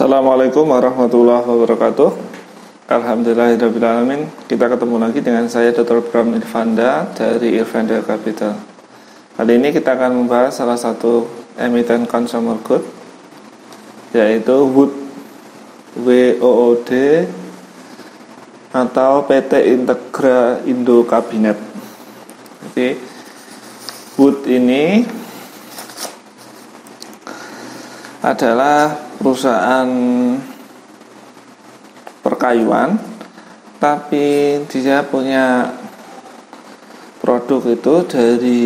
Assalamualaikum warahmatullahi wabarakatuh. Alhamdulillahirrahmanirrahim Kita ketemu lagi dengan saya Dr. Bram Irvanda dari Irvanda Capital. Kali ini kita akan membahas salah satu emiten consumer good Yaitu Wood WOOD Atau PT Integra Indo Kabinet. Jadi Wood ini adalah perusahaan perkayuan tapi dia punya produk itu dari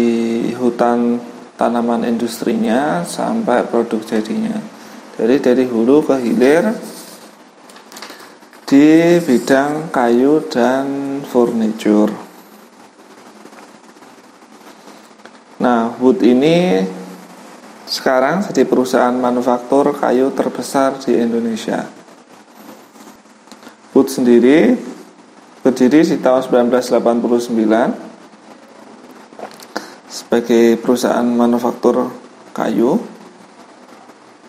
hutan tanaman industrinya sampai produk jadinya. Jadi dari hulu ke hilir di bidang kayu dan furniture. Nah wood ini sekarang jadi perusahaan manufaktur kayu terbesar di Indonesia. Wood sendiri berdiri di tahun 1989 sebagai perusahaan manufaktur kayu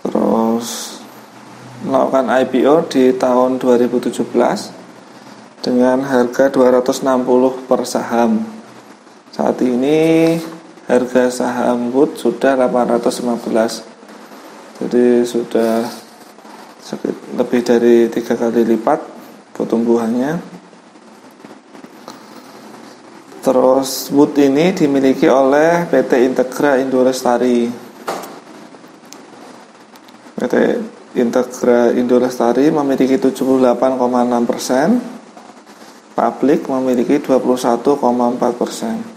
terus melakukan IPO di tahun 2017 dengan harga 260 per saham saat ini harga saham Wood sudah 815 jadi sudah lebih dari tiga kali lipat pertumbuhannya. Terus Wood ini dimiliki oleh PT Integra Indo Lestari PT Integra Indo Lestari memiliki 78,6 persen. Publik memiliki 21,4 persen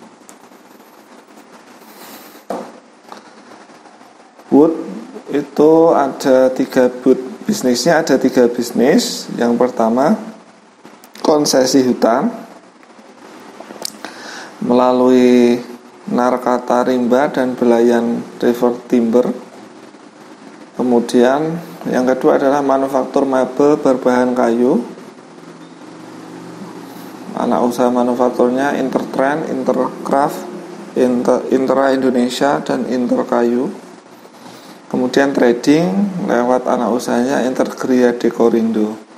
Wood itu ada tiga boot bisnisnya ada tiga bisnis. Yang pertama konsesi hutan melalui Narkata Rimba dan Belayan River Timber. Kemudian yang kedua adalah manufaktur mebel berbahan kayu. Anak usaha manufakturnya Intertrend, Intercraft, Inter, Intera Indonesia dan Interkayu kemudian trading lewat anak usahanya Intergria Dekorindo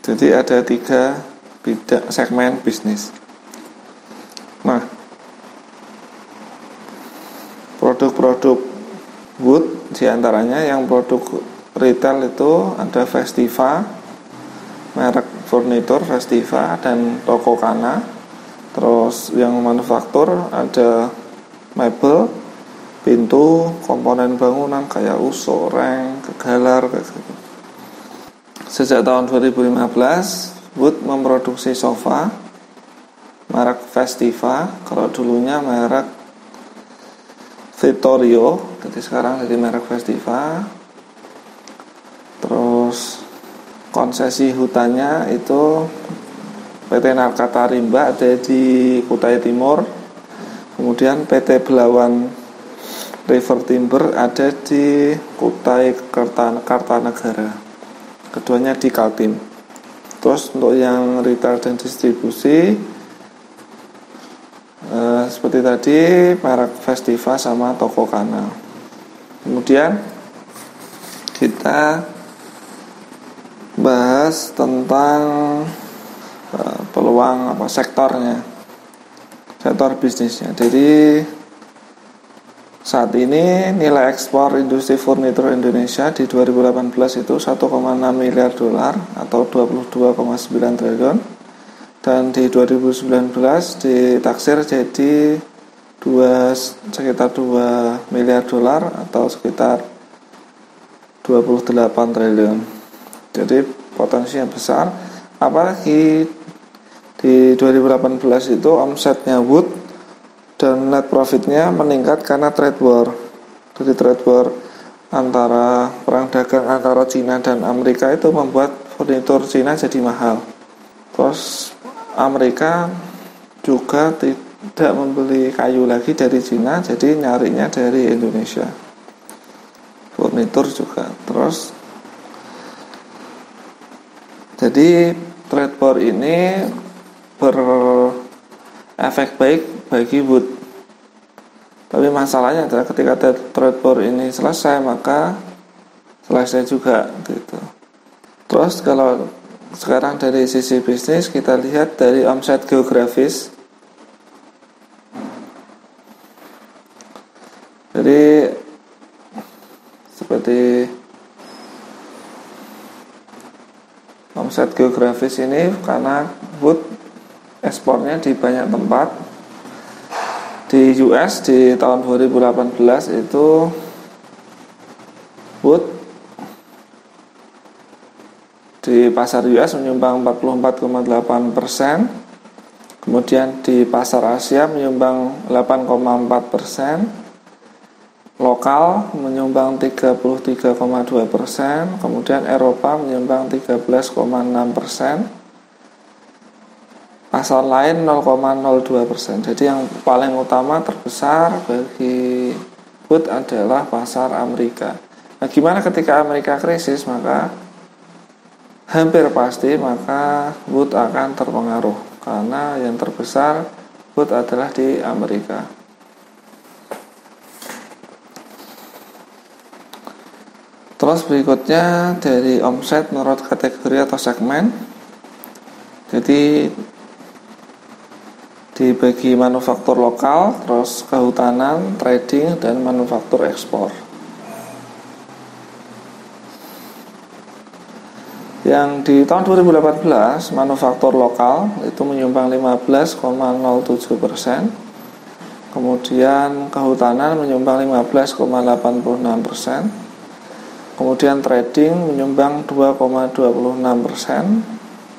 jadi ada tiga bidang segmen bisnis. Nah produk-produk wood di antaranya yang produk retail itu ada Festiva merek furnitur Festiva dan toko Kana. Terus yang manufaktur ada mebel pintu komponen bangunan kayak usuk, reng, kegalar kayak gitu. Sejak tahun 2015, Wood memproduksi sofa merek Festiva, kalau dulunya merek Vittorio, jadi sekarang jadi merek Festiva. Terus konsesi hutannya itu PT Narkata Rimba ada di Kutai Timur. Kemudian PT Belawan River Timber ada di Kutai Kartanegara. Keduanya di Kaltim. Terus untuk yang retail dan distribusi eh, seperti tadi merek Festiva sama toko Kana. Kemudian kita bahas tentang eh, peluang apa sektornya sektor bisnisnya. Jadi saat ini nilai ekspor industri furnitur Indonesia di 2018 itu 1,6 miliar dolar atau 22,9 triliun. Dan di 2019 ditaksir jadi dua, sekitar 2 miliar dolar atau sekitar 28 triliun. Jadi potensinya besar. Apalagi di 2018 itu omsetnya Wood dan net profitnya meningkat karena trade war. Jadi trade war antara perang dagang antara Cina dan Amerika itu membuat furnitur Cina jadi mahal. Terus Amerika juga tidak membeli kayu lagi dari Cina jadi nyarinya dari Indonesia. Furnitur juga. Terus jadi trade war ini berefek baik bagi wood. Tapi masalahnya adalah ketika trade war ini selesai maka selesai juga gitu terus kalau sekarang dari sisi bisnis kita lihat dari omset geografis jadi seperti omset geografis ini karena wood ekspornya di banyak tempat. Di US di tahun 2018 itu wood di pasar US menyumbang 44,8 persen. Kemudian di pasar Asia menyumbang 8,4 persen. Lokal menyumbang 33,2 persen. Kemudian Eropa menyumbang 13,6 persen pasar lain 0,02 persen jadi yang paling utama terbesar bagi wood adalah pasar Amerika nah gimana ketika Amerika krisis maka hampir pasti maka wood akan terpengaruh karena yang terbesar wood adalah di Amerika. Terus berikutnya dari omset menurut kategori atau segmen. Jadi dibagi manufaktur lokal, terus kehutanan, trading, dan manufaktur ekspor. Yang di tahun 2018 manufaktur lokal itu menyumbang 15,07 persen, kemudian kehutanan menyumbang 15,86 persen, kemudian trading menyumbang 2,26 persen,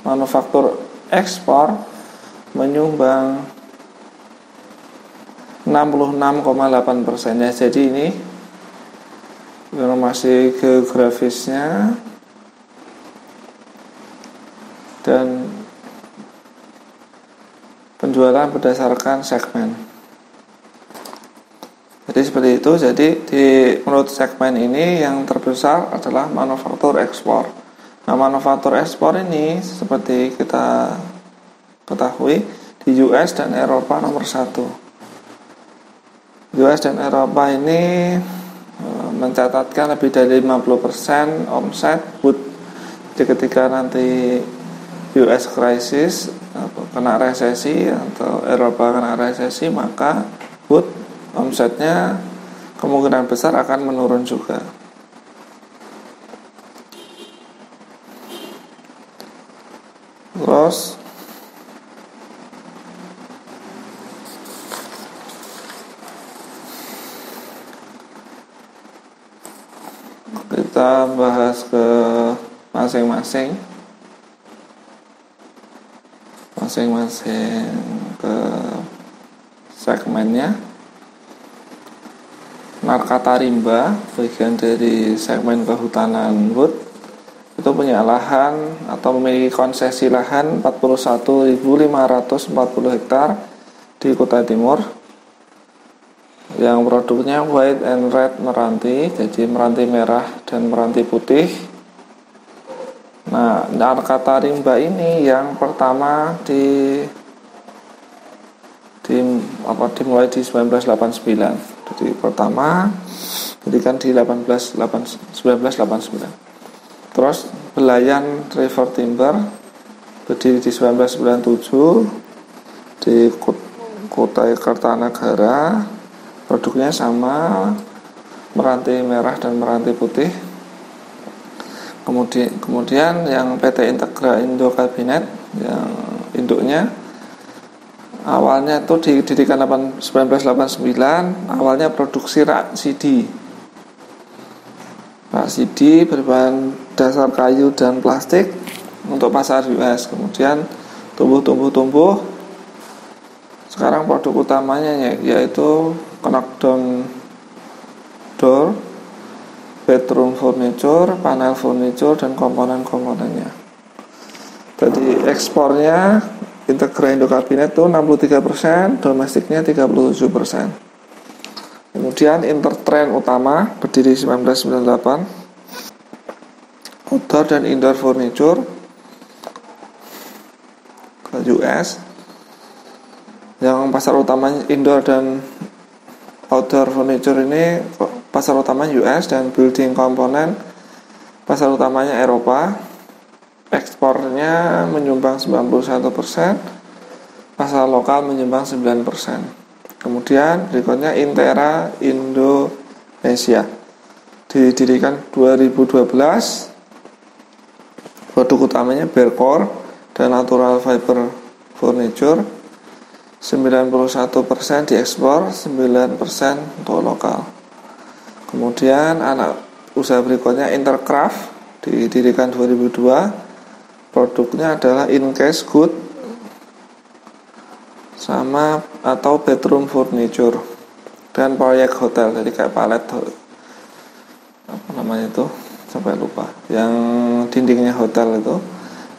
manufaktur ekspor menyumbang 66,8 persen ya. Jadi ini informasi geografisnya dan penjualan berdasarkan segmen. Jadi seperti itu. Jadi di menurut segmen ini yang terbesar adalah manufaktur ekspor. Nah, manufaktur ekspor ini seperti kita ketahui di US dan Eropa nomor satu. US dan Eropa ini e, mencatatkan lebih dari 50% omset wood. Jadi ketika nanti US krisis kena resesi atau Eropa kena resesi maka wood omsetnya kemungkinan besar akan menurun juga. Terus kita bahas ke masing-masing. Masing-masing ke segmennya. Narkata Rimba bagian dari segmen kehutanan wood. Itu punya lahan atau memiliki konsesi lahan 41.540 hektar di Kota Timur yang produknya white and red meranti jadi meranti merah dan meranti putih Nah, kata rimba ini yang pertama di di apa dimulai di 1989. Jadi pertama didirikan di 18 1989. Terus Belayan River Timber berdiri di 1997 di kota Kertanegara. Produknya sama meranti merah dan meranti putih. Kemudian kemudian yang PT Integra Indo Kabinet yang induknya awalnya itu didirikan 1989 awalnya produksi rak CD rak CD berbahan dasar kayu dan plastik untuk pasar US kemudian tumbuh-tumbuh-tumbuh sekarang produk utamanya yaitu knockdown door bedroom furniture, panel furniture dan komponen-komponennya. Jadi ekspornya Integra Indo Kabinet itu 63%, domestiknya 37%. Kemudian Intertrend utama berdiri 1998 outdoor dan indoor furniture ke US yang pasar utamanya indoor dan outdoor furniture ini pasar utama US dan building komponen pasar utamanya Eropa. Ekspornya menyumbang 91% pasar lokal menyumbang 9% kemudian berikutnya Intera Indonesia. Didirikan 2012 produk utamanya Berkor dan Natural Fiber Furniture 91% diekspor 9% untuk lokal. Kemudian anak usaha berikutnya Intercraft didirikan 2002 produknya adalah Incase Good sama atau bedroom furniture dan proyek hotel jadi kayak palet apa namanya itu sampai lupa. Yang dindingnya hotel itu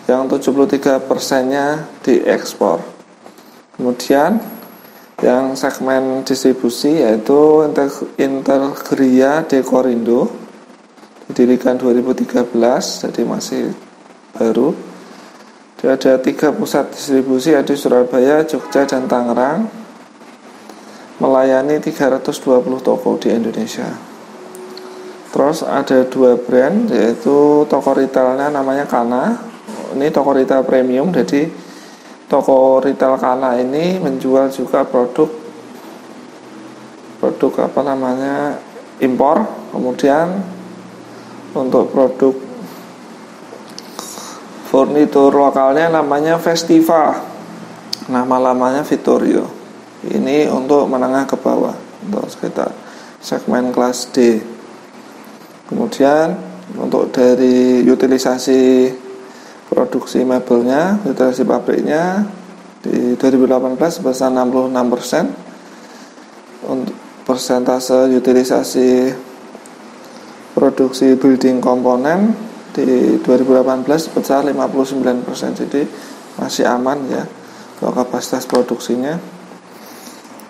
yang 73 persennya diekspor kemudian yang segmen distribusi yaitu Intergria Dekorindo didirikan 2013 jadi masih baru ada tiga pusat distribusi di Surabaya, Jogja, dan Tangerang melayani 320 toko di Indonesia. Terus ada dua brand yaitu toko retailnya namanya Kana. Ini toko retail premium jadi toko retail Kana ini menjual juga produk produk apa namanya impor. Kemudian untuk produk Furnitur lokalnya namanya Festiva. Nama lamanya Vittorio. Ini untuk menengah ke bawah, untuk sekitar segmen kelas D. Kemudian untuk dari utilisasi produksi mebelnya, utilisasi pabriknya di 2018 sebesar 66% untuk persentase utilisasi produksi building komponen di 2018 sebesar 59% jadi masih aman ya untuk kapasitas produksinya.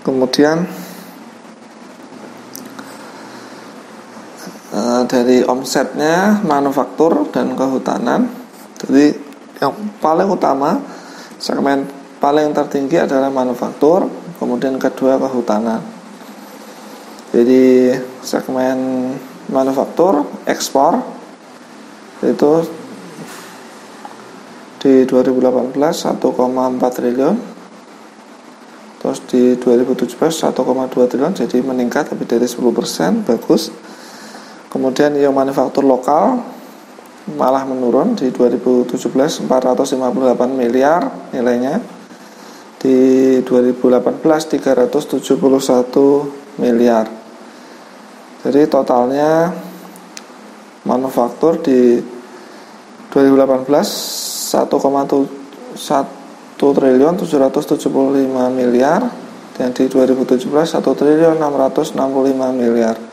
Kemudian uh, dari omsetnya manufaktur dan kehutanan jadi yang paling utama segmen paling tertinggi adalah manufaktur kemudian kedua kehutanan. Jadi segmen manufaktur ekspor itu di 2018 1,4 triliun. Terus di 2017 1,2 triliun jadi meningkat lebih dari 10% bagus. Kemudian yang manufaktur lokal malah menurun di 2017 458 miliar nilainya. Di 2018 371 miliar. Jadi totalnya manufaktur di 2018 1,1 triliun 775 miliar. Dan di 2017 1 triliun 665 miliar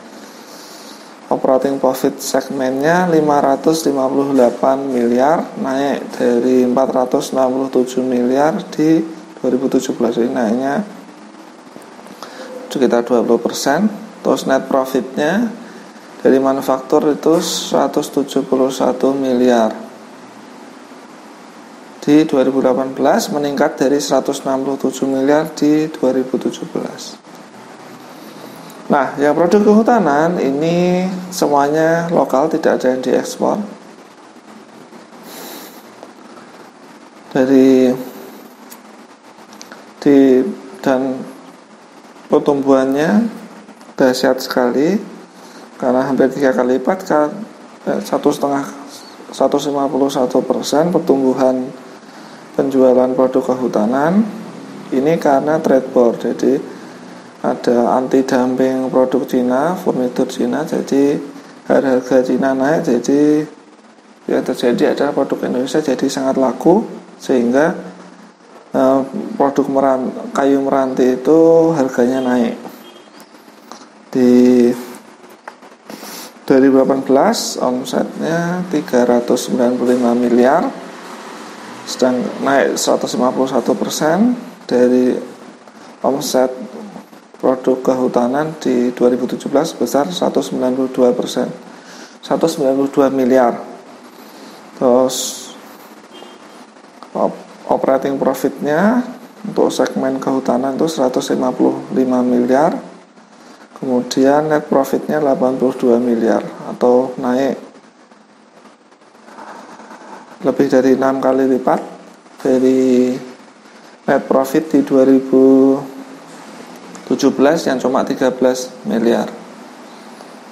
operating profit segmennya 558 miliar naik dari 467 miliar di 2017 ini naiknya sekitar 20% terus net profitnya dari manufaktur itu 171 miliar. Di 2018 meningkat dari 167 miliar di 2017 nah yang produk kehutanan ini semuanya lokal tidak ada yang diekspor. Dari di dan pertumbuhannya dahsyat sekali karena hampir tiga kali lipat kan satu setengah 151 persen pertumbuhan penjualan produk kehutanan ini karena trade war. Jadi ada anti dumping produk Cina furnitur Cina jadi harga Cina naik jadi yang terjadi adalah produk Indonesia jadi sangat laku sehingga eh, produk meran, kayu meranti itu harganya naik. Di 2018 omsetnya 395 miliar sedang naik 151 persen dari omset produk kehutanan di 2017 besar 192 persen. 192 miliar. Terus operating profitnya untuk segmen kehutanan itu 155 miliar. Kemudian net profitnya 82 miliar atau naik lebih dari enam kali lipat dari net profit di 2017 yang cuma 13 miliar.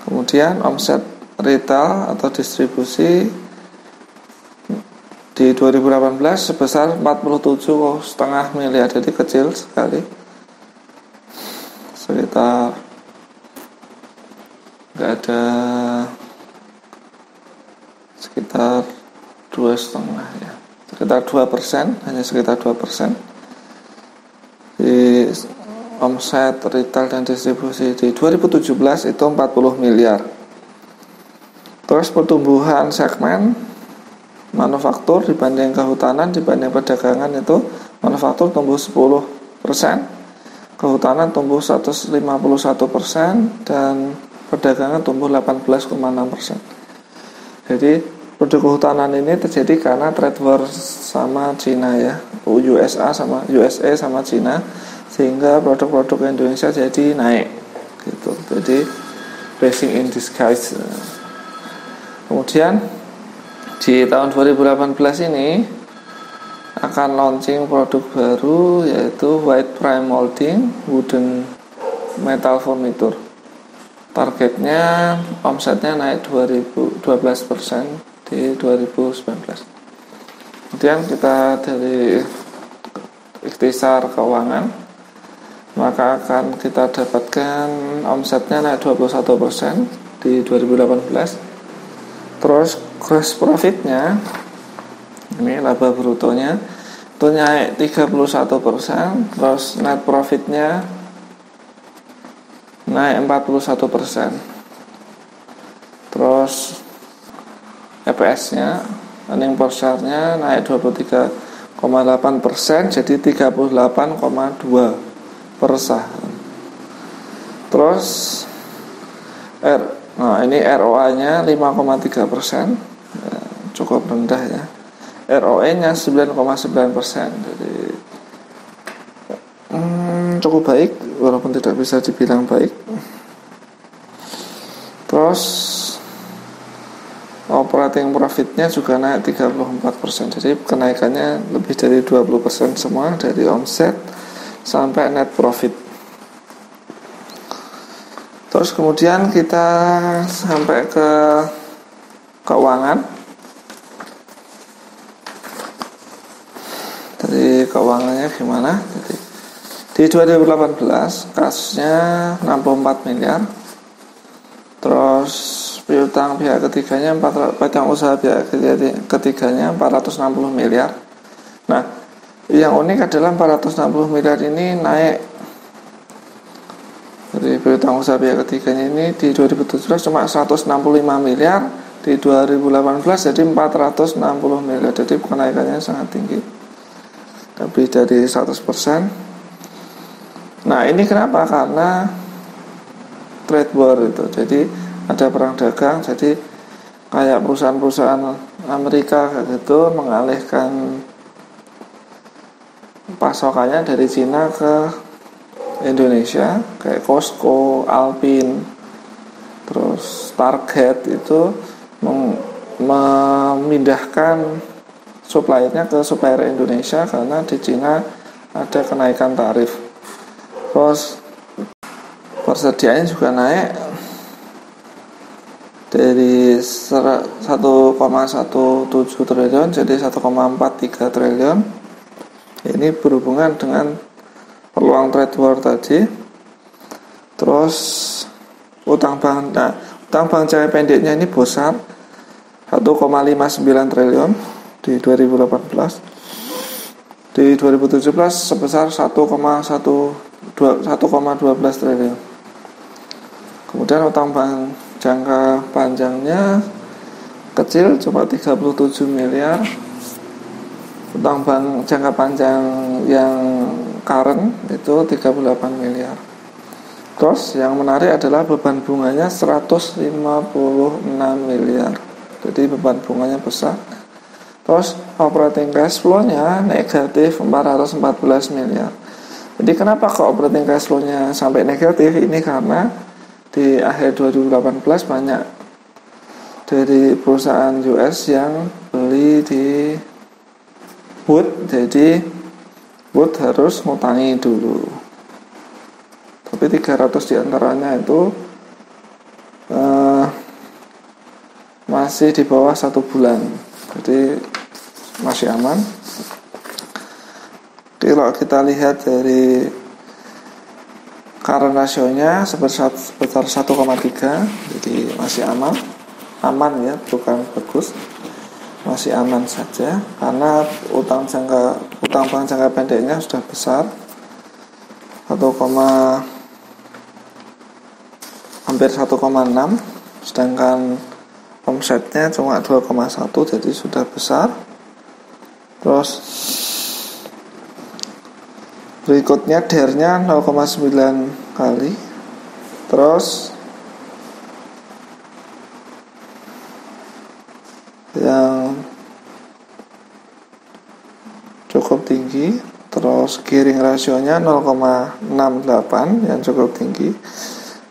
Kemudian omset retail atau distribusi di 2018 sebesar 47,5 miliar. Jadi kecil sekali. Sekitar nggak ada sekitar dua setengah ya. Sekitar dua persen hanya sekitar dua persen omset retail dan distribusi. Di 2017 itu 40 miliar. Terus pertumbuhan segmen manufaktur dibanding kehutanan dibanding perdagangan itu manufaktur tumbuh 10 persen kehutanan tumbuh 151 persen dan perdagangan tumbuh 18,6 persen. Jadi produk kehutanan ini terjadi karena trade war sama Cina ya USA sama USA sama Cina sehingga produk-produk Indonesia jadi naik gitu. Jadi blessing in disguise. Kemudian di tahun 2018 ini akan launching produk baru yaitu white prime molding wooden metal furniture targetnya omsetnya naik 2012% di 2019 kemudian kita dari ikhtisar keuangan maka akan kita dapatkan omsetnya naik 21% di 2018 terus gross profitnya ini laba brutonya itu naik 31 persen. Terus net profitnya naik 41 persen. Terus EPS nya earning per share nya naik 23,8 persen jadi 38,2 per saham terus R Nah ini ROA-nya 5,3 persen, ya, cukup rendah ya. ROE-nya 9,9 persen, jadi hmm, cukup baik, walaupun tidak bisa dibilang baik. Terus operating profitnya juga naik 34 persen, jadi kenaikannya lebih dari 20 persen semua dari omset sampai net profit. Terus kemudian kita sampai ke keuangan. Dari keuangannya gimana? Jadi, di 2018 kasusnya 64 miliar. Terus piutang pihak ketiganya 4, piutang usaha pihak ketiganya 460 miliar. Yang unik adalah 460 miliar ini naik jadi piutang usaha pihak ketiganya ini di 2017 cuma 165 miliar, di 2018 jadi 460 miliar. Jadi kenaikannya sangat tinggi. Lebih dari 100%. Nah, ini kenapa? Karena trade war itu. Jadi ada perang dagang, jadi kayak perusahaan-perusahaan Amerika gitu mengalihkan pasokannya dari Cina ke Indonesia kayak Costco, Alpin, terus Target itu memindahkan suppliernya ke supplier Indonesia karena di Cina ada kenaikan tarif. Terus persediaannya juga naik dari 1,17 triliun jadi 1,43 triliun. Ini berhubungan dengan peluang trade war tadi. Terus utang bank nah utang bank jangka pendeknya ini besar 1,59 triliun di 2018 di 2017 sebesar 1,1 1,12 triliun. Kemudian utang bank jangka panjangnya kecil cuma 37 miliar utang bank jangka panjang yang current itu 38 miliar. Terus yang menarik adalah beban bunganya 156 miliar. Jadi beban bunganya besar. Terus operating cash flow-nya negatif 414 miliar. Jadi kenapa kok operating cash flow-nya sampai negatif? Ini karena di akhir 2018 banyak dari perusahaan US yang beli di Wood jadi Wood harus ngutangi dulu. Tapi 300 di antaranya itu uh, masih di bawah satu bulan. Jadi masih aman. Kalau kita lihat dari current rasionya sebesar sebesar 1,3 jadi masih aman. Aman ya bukan bagus masih aman saja karena utang jangka utang bank jangka pendeknya sudah besar. 1, hampir 1,6 sedangkan omsetnya cuma 2,1 jadi sudah besar. Terus berikutnya dernya 0,9 kali. Terus yang cukup tinggi terus gearing rasionya 0,68 yang cukup tinggi.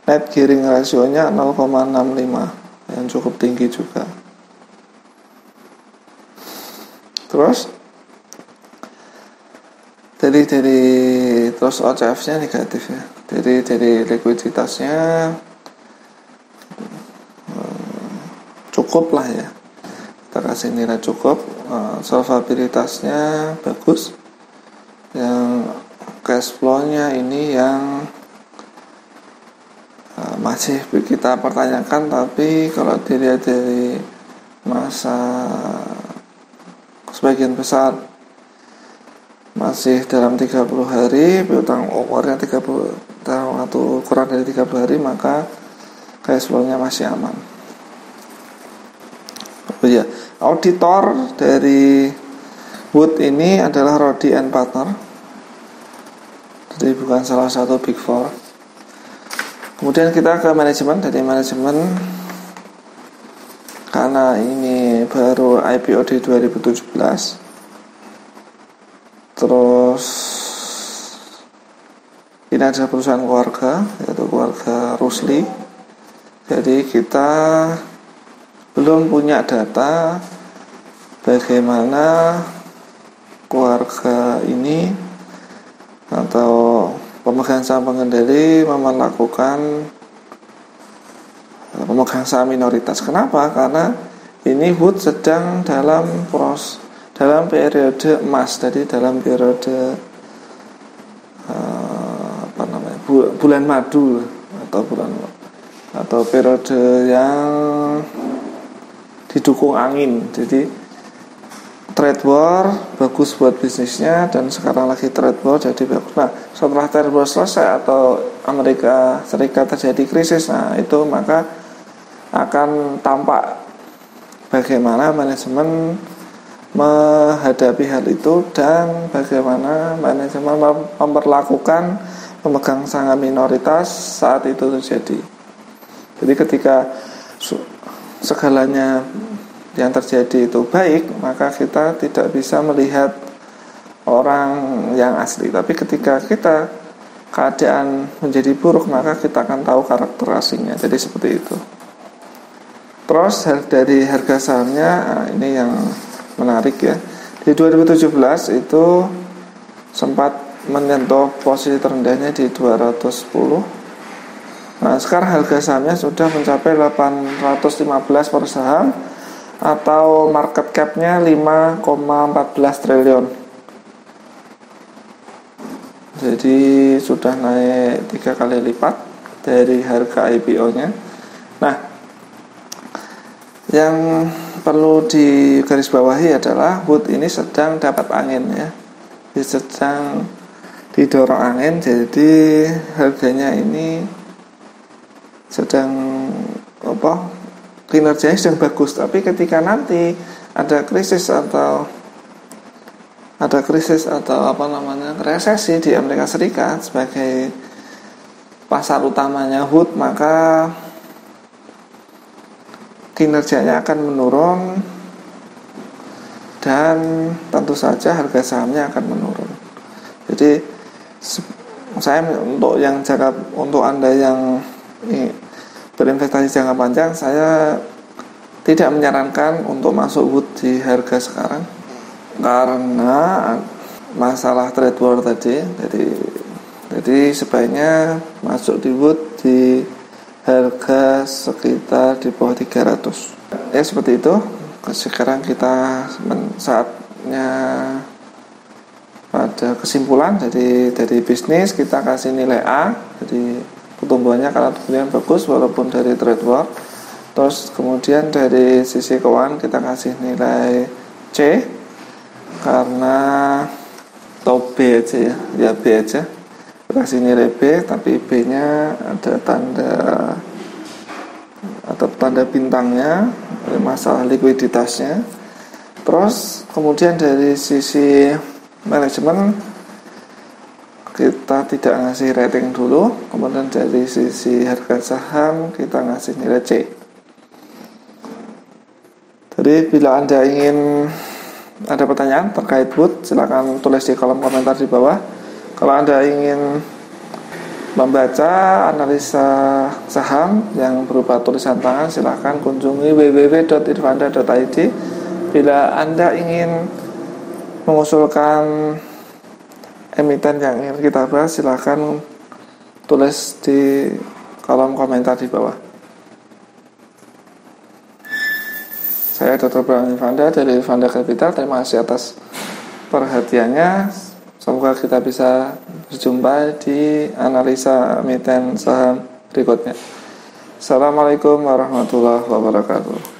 Net gearing rasionya 0,65 yang cukup tinggi juga. Terus jadi dari terus OCF nya negatif ya. Jadi dari likuiditasnya eh, cukup lah ya. Kita kasih nilai cukup eh, solvabilitasnya bagus cash flow nya ini yang eh, masih kita pertanyakan tapi kalau dilihat dari masa sebagian besar masih dalam 30 hari piutang umurnya 30 dalam waktu kurang dari 30 hari maka cash flow-nya masih aman. Oh ya auditor dari Wood ini adalah Rodi and Partner jadi bukan salah satu big four. Kemudian kita ke manajemen. Dari manajemen karena ini baru IPO di 2017 terus ini adalah perusahaan keluarga yaitu keluarga Rusli. Jadi kita belum punya data bagaimana keluarga ini atau pemegang saham pengendali melakukan pemegang saham minoritas. Kenapa? Karena ini Wood sedang dalam proses dalam periode emas tadi dalam periode uh, apa namanya bulan madu atau bulan atau periode yang didukung angin jadi trade war bagus buat bisnisnya dan sekarang lagi trade war jadi bagus nah setelah trade war selesai atau Amerika Serikat terjadi krisis nah itu maka akan tampak bagaimana manajemen menghadapi hal itu dan bagaimana manajemen memperlakukan pemegang saham minoritas saat itu terjadi. Jadi ketika segalanya yang terjadi itu baik, maka kita tidak bisa melihat orang yang asli. Tapi ketika kita keadaan menjadi buruk, maka kita akan tahu karakter aslinya. Jadi seperti itu. Terus dari harga sahamnya ah, ini yang menarik ya. Di 2017 itu sempat menyentuh posisi terendahnya di 210. Nah, sekarang harga sahamnya sudah mencapai 815 per saham atau market cap-nya 5,14 triliun. Jadi sudah naik tiga kali lipat dari harga IPO-nya. Nah, yang perlu digarisbawahi adalah wood ini sedang dapat angin ya sedang didorong angin jadi harganya ini sedang apa kinerjanya sedang bagus tapi ketika nanti ada krisis atau ada krisis atau apa namanya resesi di Amerika Serikat sebagai pasar utamanya Hood maka kinerjanya akan menurun dan tentu saja harga sahamnya akan menurun. Jadi saya untuk yang jangka untuk anda yang berinvestasi jangka panjang saya tidak menyarankan untuk masuk wood di harga sekarang. Karena masalah trade war tadi jadi jadi sebaiknya masuk di wood di harga sekitar di bawah 300 ya seperti itu. Sekarang kita saatnya pada kesimpulan. Jadi dari bisnis kita kasih nilai A jadi pertumbuhannya karena pertumbuhan bagus walaupun dari trade war. Terus kemudian dari sisi keuangan kita kasih nilai C karena atau B aja ya. Ya B aja. Kasih nilai B tapi B nya ada tanda atau tanda bintangnya masalah likuiditasnya. Terus kemudian dari sisi manajemen kita tidak ngasih rating dulu kemudian dari sisi harga saham kita ngasih nilai C. Jadi bila anda ingin ada pertanyaan terkait Wood silahkan tulis di kolom komentar di bawah. Kalau anda ingin membaca analisa saham yang berupa tulisan tangan silahkan kunjungi www.irfanda.id bila anda ingin mengusulkan emiten yang ingin kita bahas silahkan tulis di kolom komentar di bawah. Saya Dr. Bram Fanda dari Fanda Capital. Terima kasih atas perhatiannya. Semoga kita bisa berjumpa di analisa emiten saham berikutnya. Assalamualaikum warahmatullahi wabarakatuh